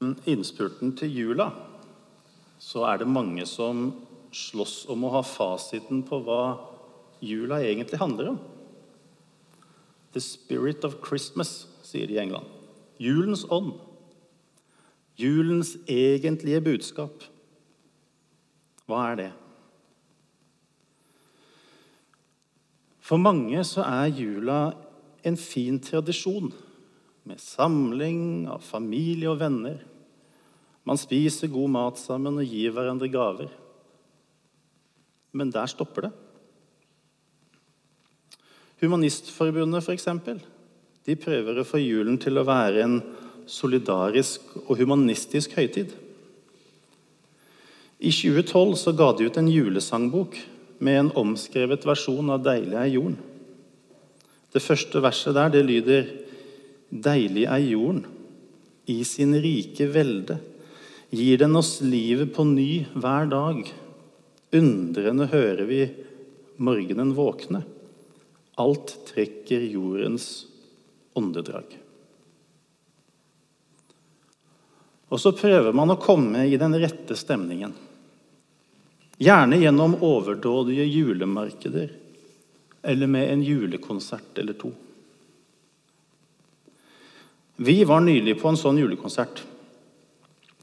innspurten til jula så er det mange som slåss om å ha fasiten på hva jula egentlig handler om. The spirit of Christmas, sier de i England. Julens ånd. Julens egentlige budskap. Hva er det? For mange så er jula en fin tradisjon med samling av familie og venner. Man spiser god mat sammen og gir hverandre gaver. Men der stopper det. Humanistforbundet, f.eks., de prøver å få julen til å være en solidarisk og humanistisk høytid. I 2012 så ga de ut en julesangbok med en omskrevet versjon av 'Deilig er jorden'. Det første verset der det lyder 'Deilig er jorden, i sin rike velde'. Gir den oss livet på ny hver dag. Undrende hører vi morgenen våkne. Alt trekker jordens åndedrag. Og så prøver man å komme i den rette stemningen. Gjerne gjennom overdådige julemarkeder eller med en julekonsert eller to. Vi var nylig på en sånn julekonsert.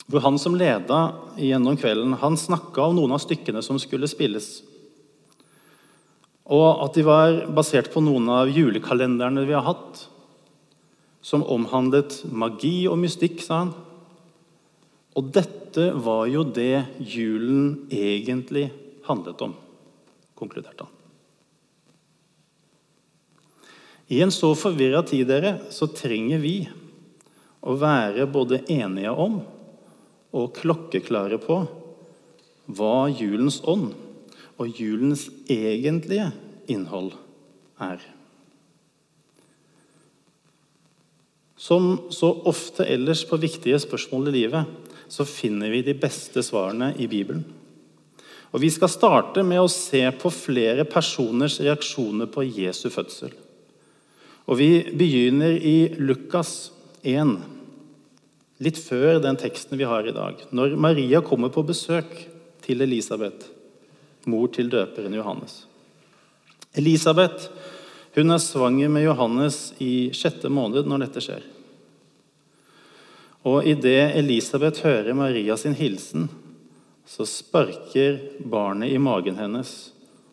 Hvor han som leda gjennom kvelden, han snakka om noen av stykkene som skulle spilles. Og at de var basert på noen av julekalenderne vi har hatt, som omhandlet magi og mystikk, sa han. Og dette var jo det julen egentlig handlet om, konkluderte han. I en så forvirra tid dere, så trenger vi å være både enige om og klokkeklare på hva julens ånd og julens egentlige innhold er. Som så ofte ellers på viktige spørsmål i livet så finner vi de beste svarene i Bibelen. Og Vi skal starte med å se på flere personers reaksjoner på Jesu fødsel. Og Vi begynner i Lukas 1, litt før den teksten vi har i dag. Når Maria kommer på besøk til Elisabeth, mor til døperen Johannes. Elisabeth hun er svanger med Johannes i sjette måned når dette skjer. Og idet Elisabeth hører Maria sin hilsen, så sparker barnet i magen hennes,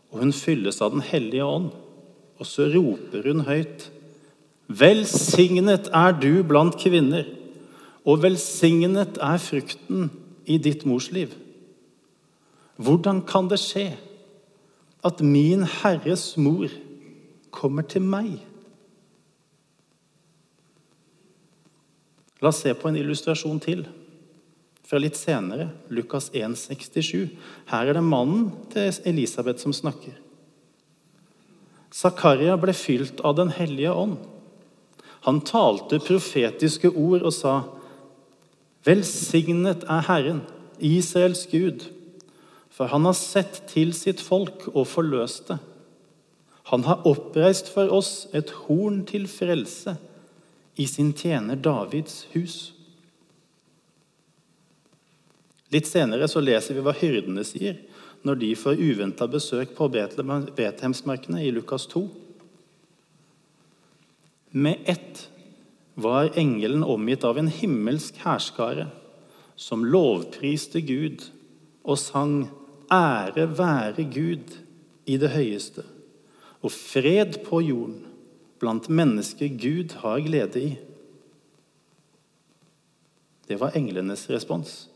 og hun fylles av Den hellige ånd. Og så roper hun høyt.: Velsignet er du blant kvinner, og velsignet er frukten i ditt mors liv. Hvordan kan det skje at min Herres mor kommer til meg? La oss se på en illustrasjon til fra litt senere, Lukas 1,67. Her er det mannen til Elisabeth som snakker. Zakaria ble fylt av Den hellige ånd. Han talte profetiske ord og sa:" Velsignet er Herren, Israels Gud, for han har sett til sitt folk og forløst det. Han har oppreist for oss et horn til frelse i sin tjener Davids hus. Litt senere så leser vi hva hyrdene sier når de får uventa besøk på Betlehemsmarkene i Lukas 2. Med ett var engelen omgitt av en himmelsk hærskare som lovpriste Gud og sang 'Ære være Gud i det høyeste' og fred på jorden blant mennesker Gud har glede i. Det var englenes respons.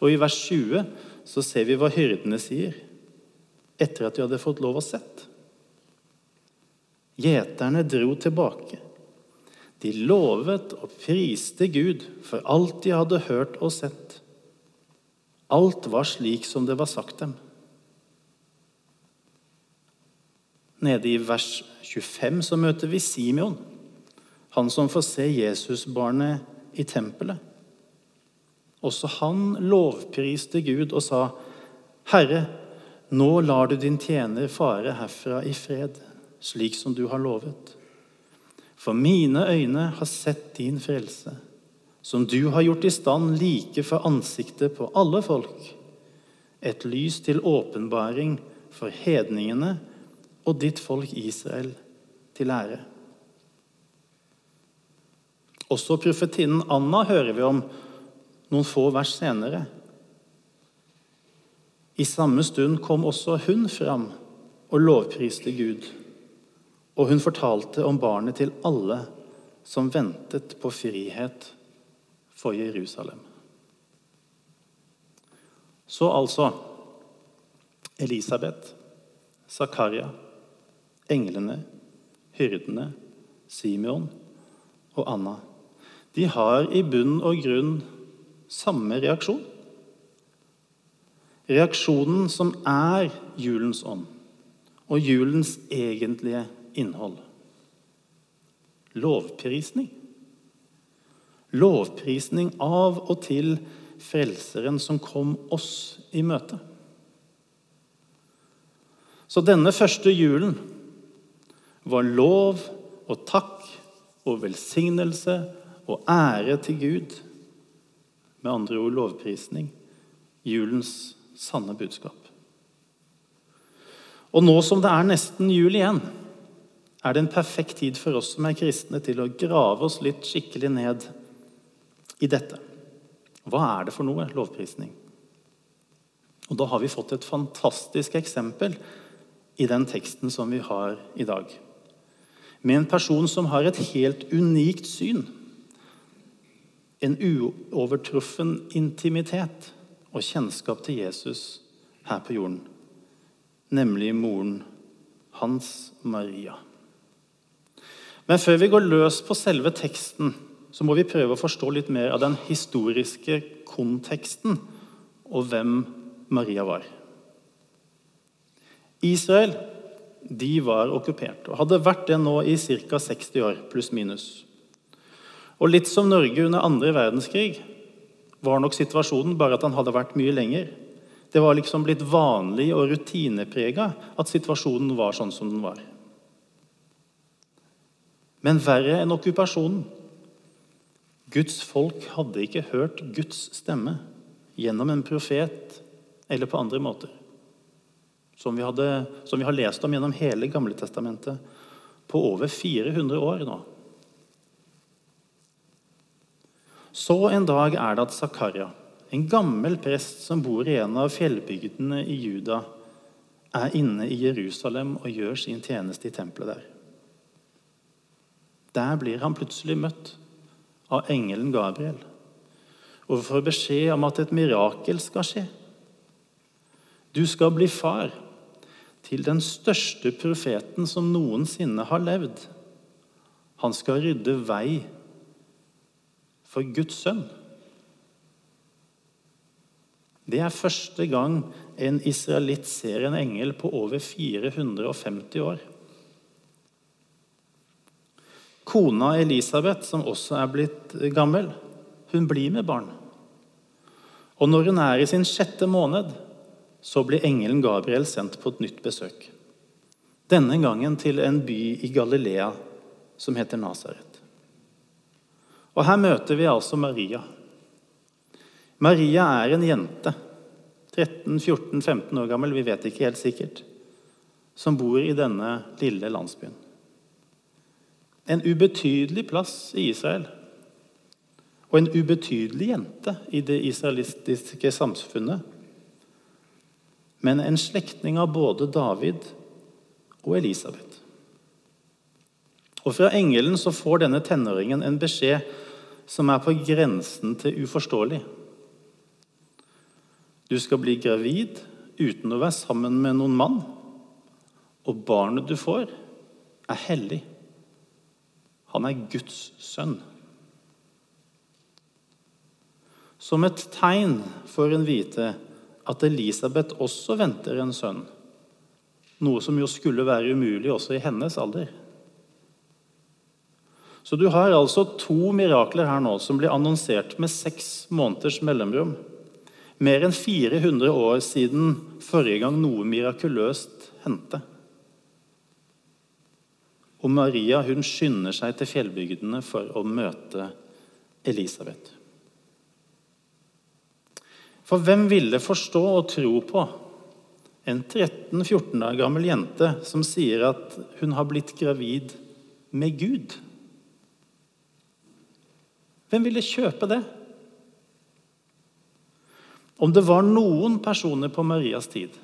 Og I vers 20 så ser vi hva hyrdene sier etter at de hadde fått lov å sett. Gjeterne dro tilbake. De lovet og priste Gud for alt de hadde hørt og sett. Alt var slik som det var sagt dem. Nede i vers 25 så møter vi Simeon, han som får se Jesusbarnet i tempelet. Også han lovpriste Gud og sa, 'Herre, nå lar du din tjener fare herfra i fred, slik som du har lovet.' For mine øyne har sett din frelse, som du har gjort i stand like for ansiktet på alle folk, et lys til åpenbaring for hedningene og ditt folk Israel til ære. Også profetinnen Anna hører vi om noen få vers senere. I samme stund kom også hun fram og lovpriste Gud. Og hun fortalte om barnet til alle som ventet på frihet for Jerusalem. Så altså Elisabeth, Zakaria, englene, hyrdene, Simeon og Anna. De har i bunn og grunn samme reaksjon. Reaksjonen som er julens ånd og julens egentlige innhold. Lovprisning. Lovprisning av og til Frelseren som kom oss i møte. Så denne første julen var lov og takk og velsignelse og ære til Gud. Med andre ord lovprisning. Julens sanne budskap. Og nå som det er nesten jul igjen, er det en perfekt tid for oss som er kristne, til å grave oss litt skikkelig ned i dette. Hva er det for noe? Lovprisning. Og Da har vi fått et fantastisk eksempel i den teksten som vi har i dag. Med en person som har et helt unikt syn. En uovertruffen intimitet og kjennskap til Jesus her på jorden nemlig moren hans Maria. Men før vi går løs på selve teksten, så må vi prøve å forstå litt mer av den historiske konteksten og hvem Maria var. Israel de var okkupert og hadde vært det nå i ca. 60 år, pluss-minus. Og litt som Norge under andre verdenskrig var nok situasjonen bare at han hadde vært mye lenger. Det var liksom blitt vanlig og rutineprega at situasjonen var sånn som den var. Men verre enn okkupasjonen Guds folk hadde ikke hørt Guds stemme gjennom en profet eller på andre måter. Som vi, hadde, som vi har lest om gjennom hele Gamle Testamentet på over 400 år nå. Så en dag er det at Zakaria en gammel prest som bor i en av fjellbygdene i Juda, er inne i Jerusalem og gjør sin tjeneste i tempelet der. Der blir han plutselig møtt av engelen Gabriel og får beskjed om at et mirakel skal skje. Du skal bli far til den største profeten som noensinne har levd. Han skal rydde vei for Guds sønn. Det er første gang en israelitt ser en engel på over 450 år. Kona Elisabeth, som også er blitt gammel, hun blir med barn. Og når hun er i sin sjette måned, så blir engelen Gabriel sendt på et nytt besøk. Denne gangen til en by i Galilea som heter Nasaret. Og Her møter vi altså Maria. Maria er en jente, 13-14-15 år gammel, vi vet ikke helt sikkert, som bor i denne lille landsbyen. En ubetydelig plass i Israel. Og en ubetydelig jente i det israelistiske samfunnet. Men en slektning av både David og Elisabeth. Og Fra engelen så får denne tenåringen en beskjed som er på grensen til uforståelig. Du skal bli gravid uten å være sammen med noen mann. Og barnet du får, er hellig. Han er Guds sønn. Som et tegn får en vite at Elisabeth også venter en sønn. Noe som jo skulle være umulig også i hennes alder. Så du har altså to mirakler her nå som blir annonsert med seks måneders mellomrom. Mer enn 400 år siden forrige gang noe mirakuløst hendte. Og Maria hun skynder seg til fjellbygdene for å møte Elisabeth. For hvem ville forstå og tro på en 13-14 år gammel jente som sier at hun har blitt gravid med Gud? Hvem ville kjøpe det? Om det var noen personer på Marias tid,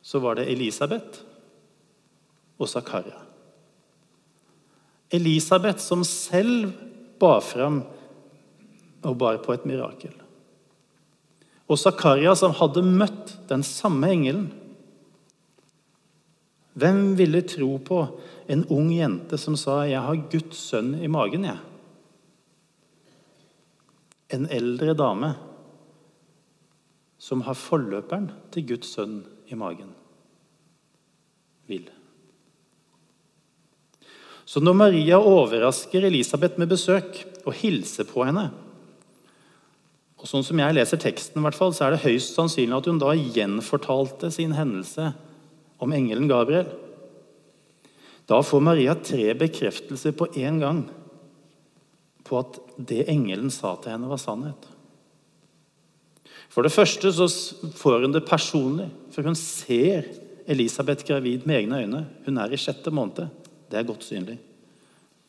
så var det Elisabeth og Zakaria. Elisabeth som selv bar fram og bar på et mirakel. Og Zakaria som hadde møtt den samme engelen. Hvem ville tro på en ung jente som sa 'Jeg har Guds sønn i magen', jeg? En eldre dame som har forløperen til Guds sønn i magen, vil. Så når Maria overrasker Elisabeth med besøk og hilser på henne og sånn som jeg leser teksten, i hvert fall, så er det høyst sannsynlig at hun da gjenfortalte sin hendelse om engelen Gabriel. Da får Maria tre bekreftelser på én gang på at det engelen sa til henne, var sannhet. For det første så får hun det personlig, for hun ser Elisabeth gravid med egne øyne. Hun er i sjette måned. Det er godt synlig.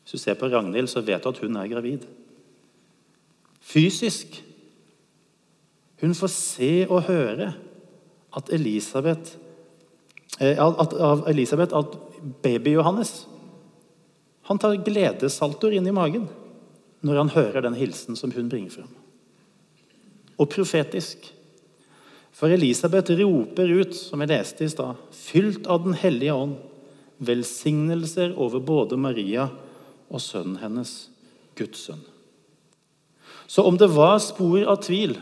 Hvis du ser på Ragnhild, så vet du at hun er gravid. Fysisk. Hun får se og høre at Elisabeth, eh, at, av Elisabeth at baby-Johannes han tar gledessaltoer inn i magen når han hører den hilsen som hun bringer frem. Og profetisk. For Elisabeth roper ut, som jeg leste i stad, fylt av Den hellige ånd, velsignelser over både Maria og sønnen hennes, Guds sønn. Så om det var spor av tvil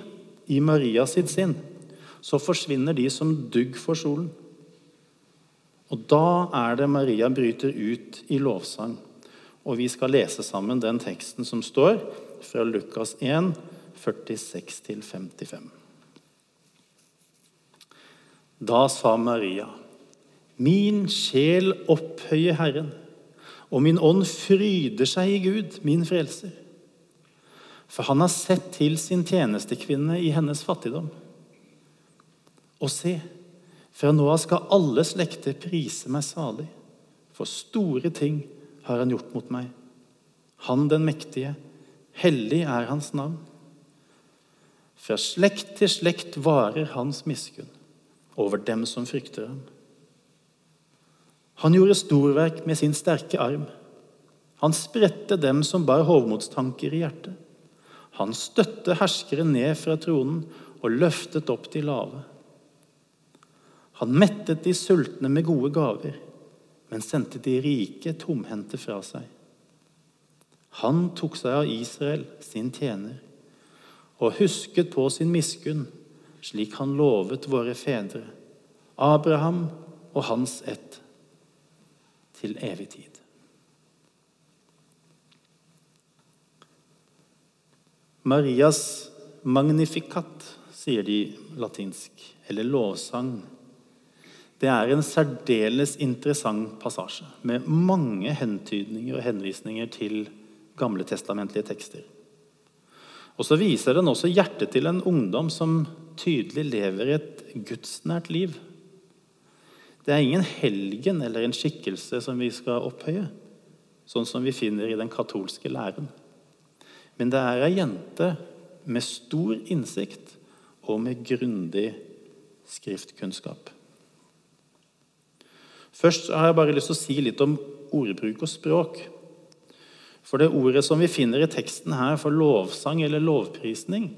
i Maria sitt sinn, så forsvinner de som dugg for solen. Og da er det Maria bryter ut i lovsang. Og vi skal lese sammen den teksten som står fra Lukas 1, 46-55. Da sa Maria, min sjel opphøyer Herren, og min ånd fryder seg i Gud, min frelser. For han har sett til sin tjenestekvinne i hennes fattigdom. Og se, fra nå av skal alle slekter prise meg salig, for store ting har han gjort mot meg. Han den mektige, hellig er hans navn. Fra slekt til slekt varer hans miskunn over dem som frykter ham. Han gjorde storverk med sin sterke arm. Han spredte dem som bar hovmodstanker i hjertet. Han støtte herskere ned fra tronen og løftet opp de lave. Han mettet de sultne med gode gaver, men sendte de rike tomhendte fra seg. Han tok seg av Israel, sin tjener, og husket på sin miskunn, slik han lovet våre fedre, Abraham og hans ett til evig tid. Marias magnificat, sier de latinsk, eller lovsang. Det er en særdeles interessant passasje med mange hentydninger og henvisninger til gamle testamentlige tekster. Og så viser den også hjertet til en ungdom som tydelig lever et gudsnært liv. Det er ingen helgen eller en skikkelse som vi skal opphøye, sånn som vi finner i den katolske læren. Men det er ei jente med stor innsikt og med grundig skriftkunnskap. Først har jeg bare lyst til å si litt om ordbruk og språk. For det ordet som vi finner i teksten her for lovsang eller lovprisning,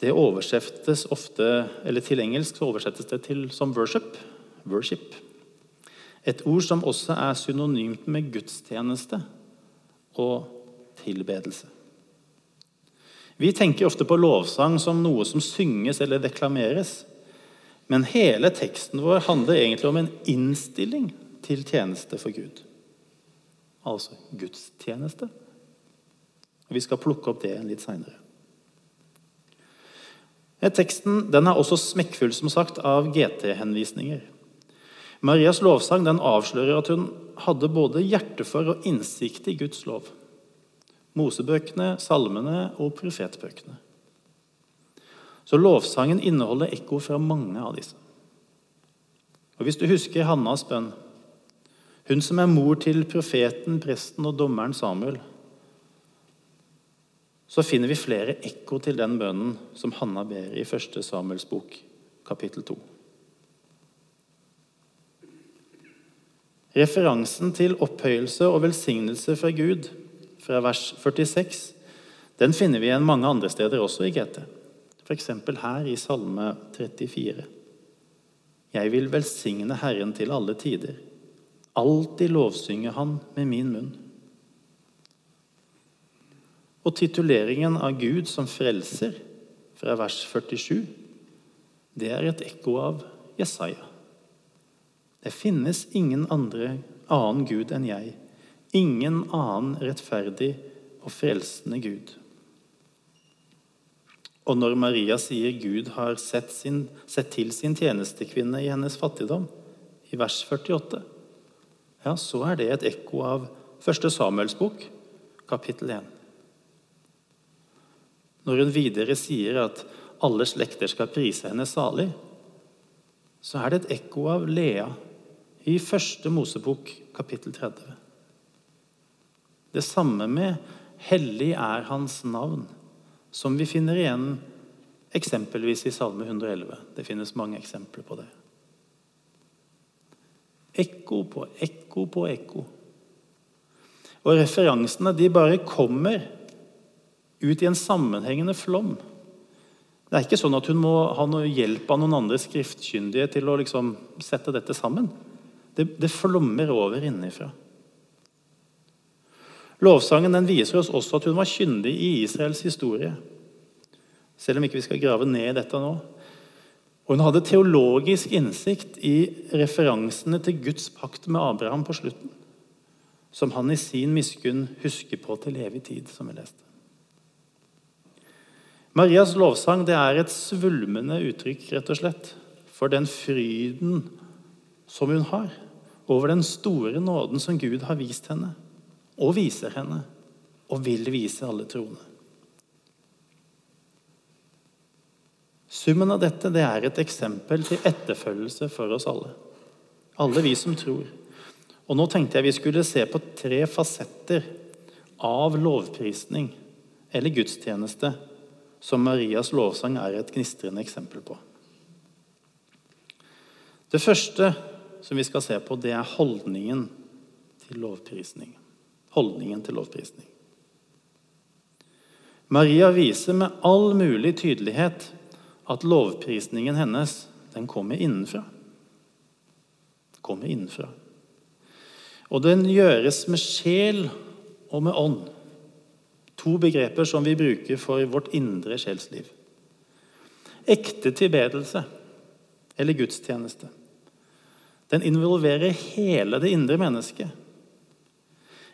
det oversettes ofte, eller Til engelsk så oversettes det til som 'worship', worship. Et ord som også er synonymt med gudstjeneste og tilbedelse. Vi tenker ofte på lovsang som noe som synges eller deklameres. Men hele teksten vår handler egentlig om en innstilling til tjeneste for Gud. Altså gudstjeneste. Vi skal plukke opp det litt seinere. Teksten den er også smekkfull som sagt, av GT-henvisninger. Marias lovsang den avslører at hun hadde både hjerte for og innsikt i Guds lov. Mosebøkene, salmene og profetbøkene. Så lovsangen inneholder ekko fra mange av disse. Og Hvis du husker Hannas bønn, hun som er mor til profeten, presten og dommeren Samuel, så finner vi flere ekko til den bønnen som Hanna ber i 1. Samuels bok, kapittel 2. Referansen til opphøyelse og velsignelse fra Gud fra vers 46 den finner vi igjen mange andre steder også i GT. F.eks. her i Salme 34. Jeg vil velsigne Herren til alle tider. Alltid lovsynge Han med min munn. Og tituleringen av Gud som frelser, fra vers 47, det er et ekko av Jesaja. Det finnes ingen andre, annen Gud enn jeg, ingen annen rettferdig og frelsende Gud. Og når Maria sier Gud har sett, sin, sett til sin tjenestekvinne i hennes fattigdom, i vers 48, ja, så er det et ekko av 1. Samuels bok, kapittel 1. Når hun videre sier at alle slekter skal prise henne salig, så er det et ekko av Lea i første Mosebok, kapittel 30. Det samme med 'Hellig er hans navn', som vi finner igjen eksempelvis i Salme 111. Det finnes mange eksempler på det. Ekko på ekko på ekko. Og referansene de bare kommer ut i en sammenhengende flom. Det er ikke sånn at hun må ha noe hjelp av noen andre skriftkyndige til å liksom sette dette sammen. Det, det flommer over innenfra. Lovsangen den viser oss også at hun var kyndig i Israels historie. Selv om ikke vi skal grave ned i dette nå. Og Hun hadde teologisk innsikt i referansene til Guds pakt med Abraham på slutten, som han i sin miskunn husker på til evig tid, som vi leste. Marias lovsang det er et svulmende uttrykk rett og slett, for den fryden som hun har over den store nåden som Gud har vist henne, og viser henne, og vil vise alle troende. Summen av dette det er et eksempel til etterfølgelse for oss alle. Alle vi som tror. Og Nå tenkte jeg vi skulle se på tre fasetter av lovprisning eller gudstjeneste som Marias lovsang er et gnistrende eksempel på. Det første som vi skal se på, det er holdningen til lovprisning. Holdningen til lovprisning. Maria viser med all mulig tydelighet at lovprisningen hennes den kommer innenfra. Kommer innenfra. Og den gjøres med sjel og med ånd. To begreper som vi bruker for vårt indre sjelsliv. Ekte tilbedelse eller gudstjeneste den involverer hele det indre mennesket.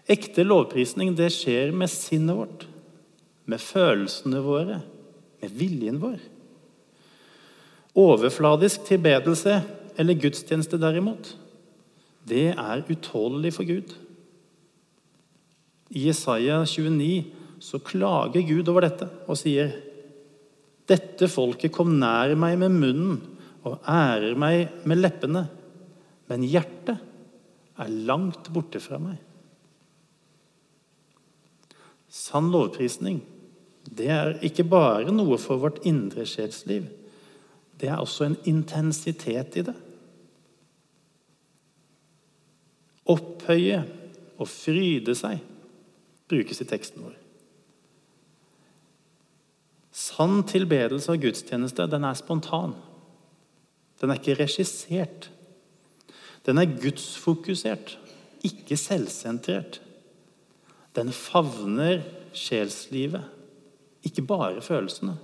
Ekte lovprisning det skjer med sinnet vårt, med følelsene våre, med viljen vår. Overfladisk tilbedelse eller gudstjeneste, derimot, det er utålelig for Gud. I Jesaja 29 så klager Gud over dette og sier dette folket kom nær meg med munnen og ærer meg med leppene, men hjertet er langt borte fra meg. Sann lovprisning det er ikke bare noe for vårt indre sjelsliv. Det er også en intensitet i det. Opphøye og fryde seg brukes i teksten vår. Sann tilbedelse av gudstjeneste den er spontan. Den er ikke regissert. Den er gudsfokusert, ikke selvsentrert. Den favner sjelslivet, ikke bare følelsene.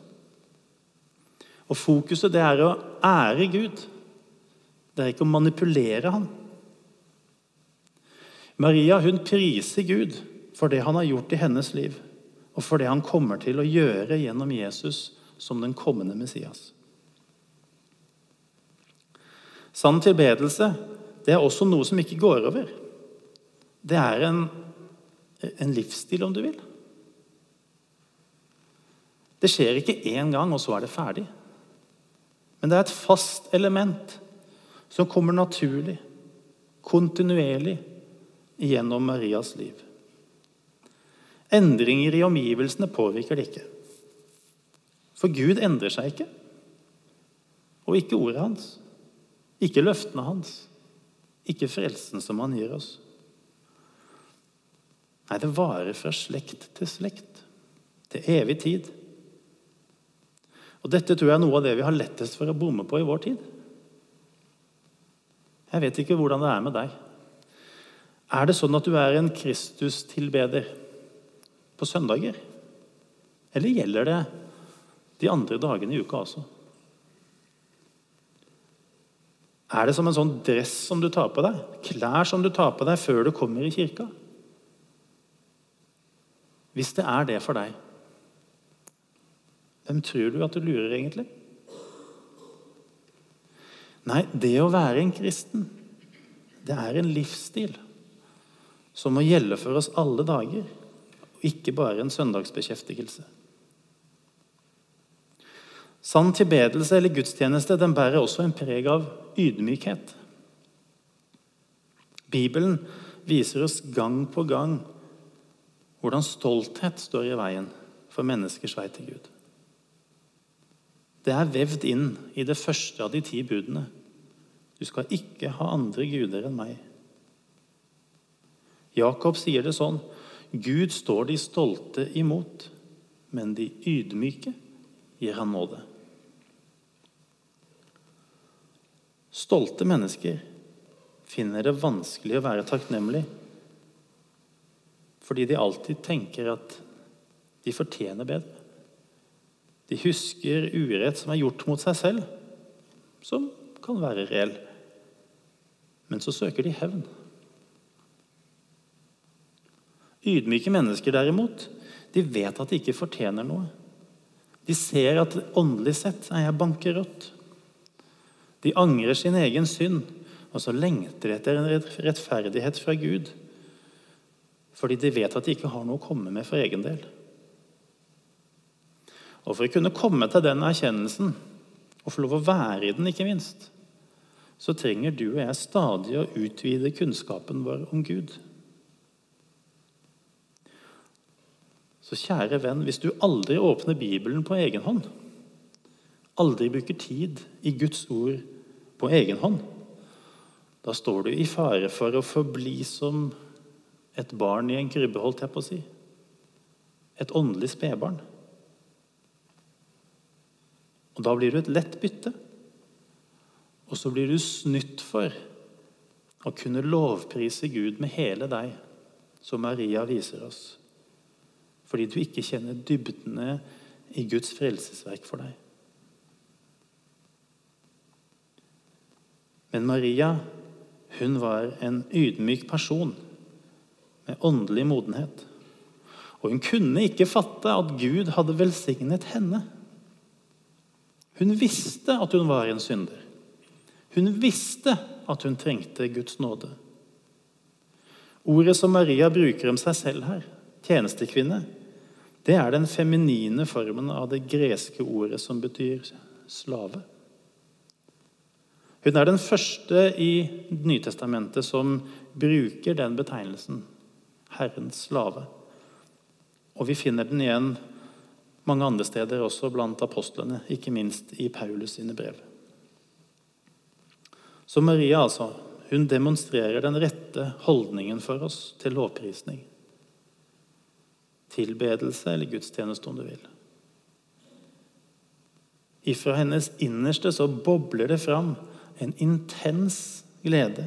Og Fokuset det er å ære Gud. Det er ikke å manipulere ham. Maria hun priser Gud for det han har gjort i hennes liv, og for det han kommer til å gjøre gjennom Jesus som den kommende Messias. Sann tilbedelse det er også noe som ikke går over. Det er en, en livsstil, om du vil. Det skjer ikke én gang, og så er det ferdig. Men det er et fast element som kommer naturlig, kontinuerlig, gjennom Marias liv. Endringer i omgivelsene påvirker det ikke. For Gud endrer seg ikke. Og ikke ordet hans. Ikke løftene hans. Ikke frelsen som han gir oss. Nei, det varer fra slekt til slekt. Til evig tid. Og Dette tror jeg er noe av det vi har lettest for å bomme på i vår tid. Jeg vet ikke hvordan det er med deg. Er det sånn at du er en Kristus-tilbeder på søndager? Eller gjelder det de andre dagene i uka også? Er det som en sånn dress som du tar på deg? Klær som du tar på deg før du kommer i kirka? Hvis det er det for deg, hvem tror du at du lurer, egentlig? Nei, det å være en kristen, det er en livsstil som må gjelde for oss alle dager, og ikke bare en søndagsbeskjeftigelse. Sann tilbedelse eller gudstjeneste den bærer også en preg av ydmykhet. Bibelen viser oss gang på gang hvordan stolthet står i veien for menneskers vei til Gud. Det er vevd inn i det første av de ti budene. Du skal ikke ha andre guder enn meg. Jakob sier det sånn Gud står de stolte imot, men de ydmyke gir han nåde. Stolte mennesker finner det vanskelig å være takknemlig fordi de alltid tenker at de fortjener bedre. De husker urett som er gjort mot seg selv, som kan være reell. Men så søker de hevn. Ydmyke mennesker, derimot, de vet at de ikke fortjener noe. De ser at åndelig sett er jeg bankerott. De angrer sin egen synd, og så lengter de etter en rettferdighet fra Gud. Fordi de vet at de ikke har noe å komme med for egen del. Og For å kunne komme til den erkjennelsen, og få lov å være i den, ikke minst, så trenger du og jeg stadig å utvide kunnskapen vår om Gud. Så kjære venn, hvis du aldri åpner Bibelen på egen hånd, aldri bruker tid i Guds ord på egen hånd, da står du i fare for å forbli som et barn i en krybbe, holdt jeg på å si. Et åndelig spedbarn. Og Da blir du et lett bytte. Og så blir du snytt for å kunne lovprise Gud med hele deg, som Maria viser oss. Fordi du ikke kjenner dybdene i Guds frelsesverk for deg. Men Maria hun var en ydmyk person med åndelig modenhet. Og hun kunne ikke fatte at Gud hadde velsignet henne. Hun visste at hun var en synder. Hun visste at hun trengte Guds nåde. Ordet som Maria bruker om seg selv her, tjenestekvinne, det er den feminine formen av det greske ordet som betyr slave. Hun er den første i Nytestamentet som bruker den betegnelsen. Herrens slave. Og vi finner den igjen mange andre steder også blant apostlene, ikke minst i Paulus sine brev. Så Maria altså, hun demonstrerer den rette holdningen for oss til lovprisning. Tilbedelse eller gudstjeneste, om du vil. Ifra hennes innerste så bobler det fram en intens glede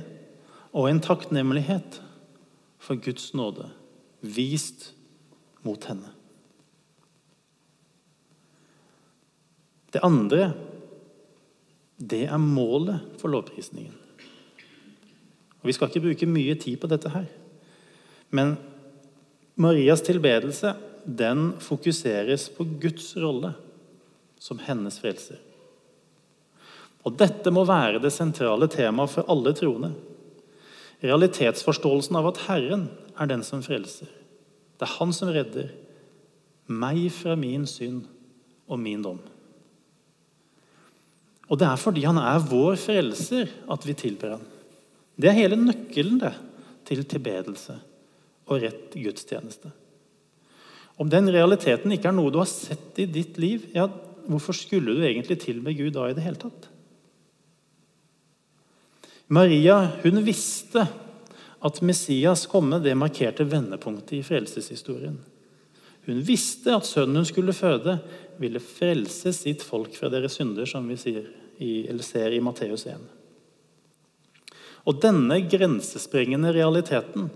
og en takknemlighet for Guds nåde vist mot henne. Det andre, det er målet for lovprisningen. Og Vi skal ikke bruke mye tid på dette her. Men Marias tilbedelse den fokuseres på Guds rolle som hennes frelser. Og Dette må være det sentrale temaet for alle troende. Realitetsforståelsen av at Herren er den som frelser. Det er Han som redder meg fra min synd og min dom. Og det er fordi han er vår frelser at vi tilber ham. Det er hele nøkkelen det, til tilbedelse og rett gudstjeneste. Om den realiteten ikke er noe du har sett i ditt liv, ja, hvorfor skulle du egentlig tilbe Gud da i det hele tatt? Maria hun visste at Messias komme det markerte vendepunktet i frelseshistorien. Hun visste at sønnen hun skulle føde, ville frelse sitt folk fra deres synder, som vi sier i, ser i Matteus 1. Og denne grensesprengende realiteten,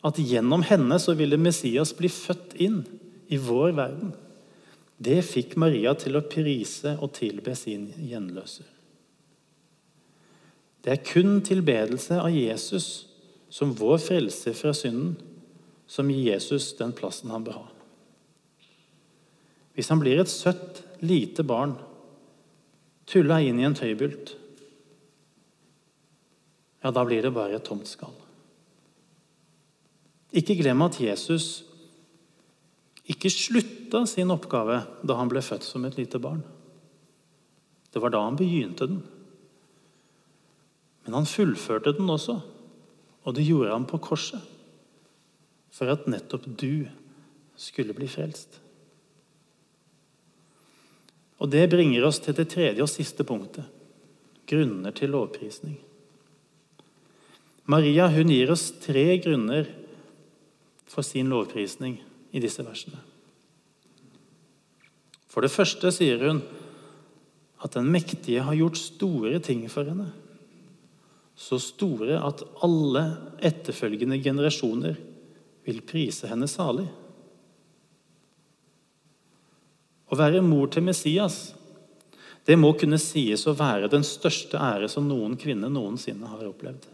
at gjennom henne så ville Messias bli født inn i vår verden, det fikk Maria til å prise og tilbe sin gjenløser. Det er kun tilbedelse av Jesus som vår frelser fra synden som gir Jesus den plassen han bør ha. Hvis han blir et søtt, lite barn, tulla inn i en tøybult, ja, da blir det bare et tomt skall. Ikke glem at Jesus ikke slutta sin oppgave da han ble født som et lite barn. Det var da han begynte den. Men han fullførte den også, og det gjorde han på korset. For at nettopp du skulle bli frelst. Og Det bringer oss til det tredje og siste punktet grunner til lovprisning. Maria hun gir oss tre grunner for sin lovprisning i disse versene. For det første sier hun at den mektige har gjort store ting for henne. Så store at alle etterfølgende generasjoner vil prise henne salig. Å være mor til Messias det må kunne sies å være den største ære som noen kvinne noensinne har opplevd.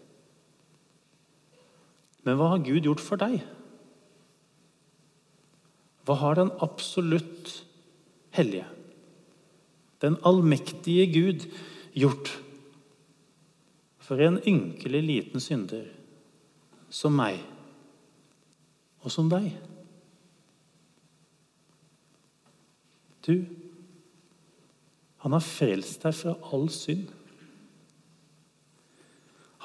Men hva har Gud gjort for deg? Hva har den absolutt hellige, den allmektige Gud, gjort for en ynkelig liten synder som meg og som deg? Du, han har frelst deg fra all synd.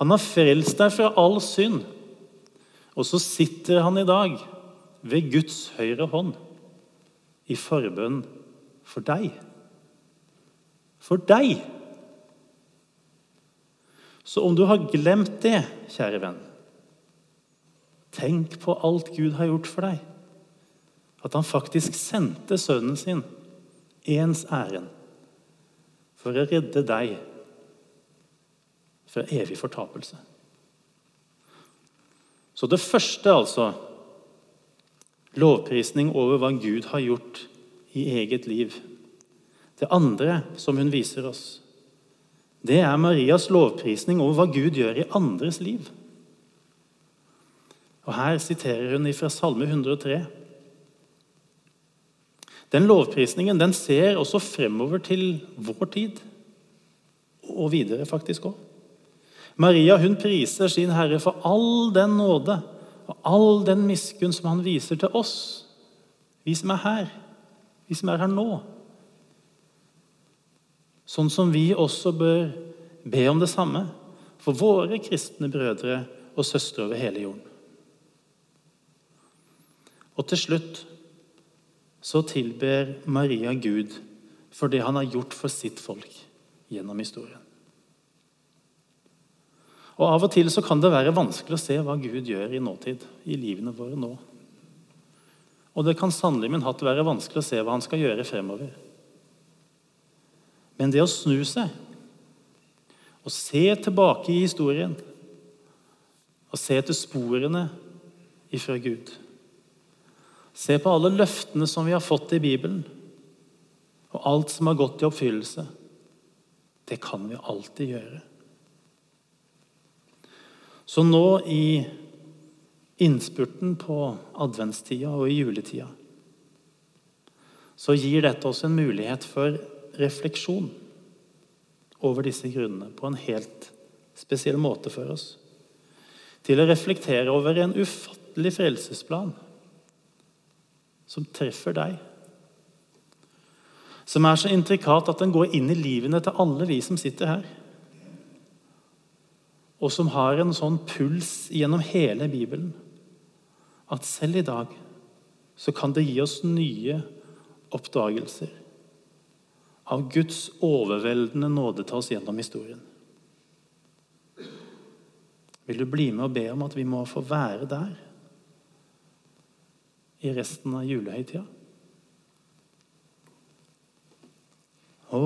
Han har frelst deg fra all synd. Og så sitter han i dag ved Guds høyre hånd i forbønn for deg. For deg! Så om du har glemt det, kjære venn, tenk på alt Gud har gjort for deg. At han faktisk sendte sønnen sin ens ærend for å redde deg fra evig fortapelse. Så det første, altså Lovprisning over hva Gud har gjort i eget liv. Det andre som hun viser oss, det er Marias lovprisning over hva Gud gjør i andres liv. Og Her siterer hun fra Salme 103. Den lovprisningen den ser også fremover til vår tid, og videre faktisk òg. Maria hun priser sin Herre for all den nåde og all den miskunn som han viser til oss, vi som er her, vi som er her nå. Sånn som vi også bør be om det samme for våre kristne brødre og søstre over hele jorden. Og til slutt så tilber Maria Gud for det han har gjort for sitt folk gjennom historien. Og Av og til så kan det være vanskelig å se hva Gud gjør i nåtid, i livene våre nå. Og det kan sannelig min hatt være vanskelig å se hva han skal gjøre fremover. Men det å snu seg og se tilbake i historien og se etter sporene ifra Gud Se på alle løftene som vi har fått i Bibelen, og alt som har gått i oppfyllelse. Det kan vi alltid gjøre. Så nå i innspurten på adventstida og i juletida så gir dette oss en mulighet for refleksjon over disse grunnene på en helt spesiell måte for oss. Til å reflektere over en ufattelig frelsesplan som treffer deg. som er så intrikat at den går inn i livene til alle vi som sitter her. Og som har en sånn puls gjennom hele Bibelen at selv i dag så kan det gi oss nye oppdagelser av Guds overveldende nåde til oss gjennom historien. Vil du bli med og be om at vi må få være der i resten av julehøytida? Å,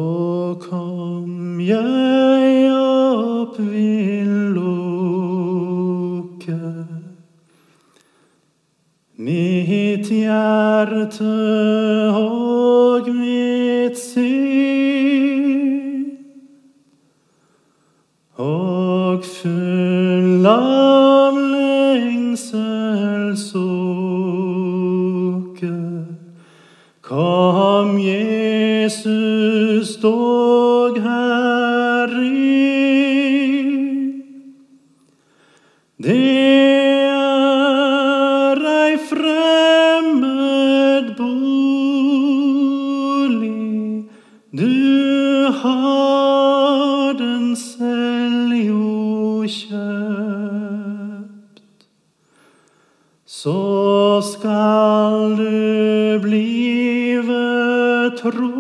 kom jeg opp vil lukke mitt hjerte og mitt sinn og full av lengsel sukke Kom, Jesus, dog herin. Blive trolig